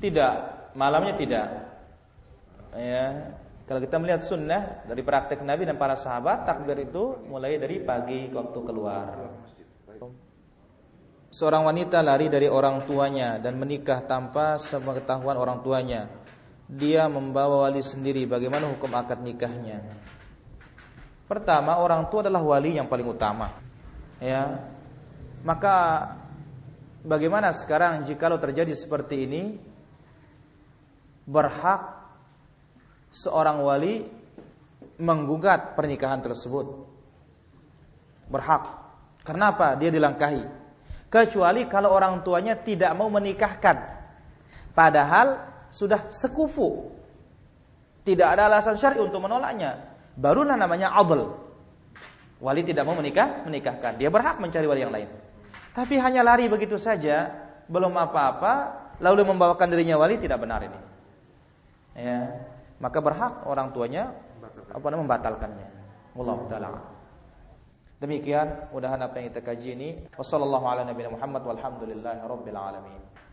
Tidak, malamnya tidak. Ya, kalau kita melihat sunnah dari praktek Nabi dan para sahabat, takbir itu mulai dari pagi waktu keluar. Seorang wanita lari dari orang tuanya dan menikah tanpa sepengetahuan orang tuanya. Dia membawa wali sendiri. Bagaimana hukum akad nikahnya? Pertama, orang tua adalah wali yang paling utama. Ya. Maka bagaimana sekarang jika lo terjadi seperti ini? Berhak seorang wali menggugat pernikahan tersebut. Berhak. Kenapa? Dia dilangkahi. Kecuali kalau orang tuanya tidak mau menikahkan. Padahal sudah sekufu. Tidak ada alasan syar'i untuk menolaknya barulah namanya adl. Wali tidak mau menikah, menikahkan. Dia berhak mencari wali yang lain. Tapi hanya lari begitu saja, belum apa-apa, lalu membawakan dirinya wali tidak benar ini. Ya, maka berhak orang tuanya apa namanya membatalkannya. Allah taala. Demikian mudahan apa yang kita kaji ini. Wassalamualaikum warahmatullahi wabarakatuh.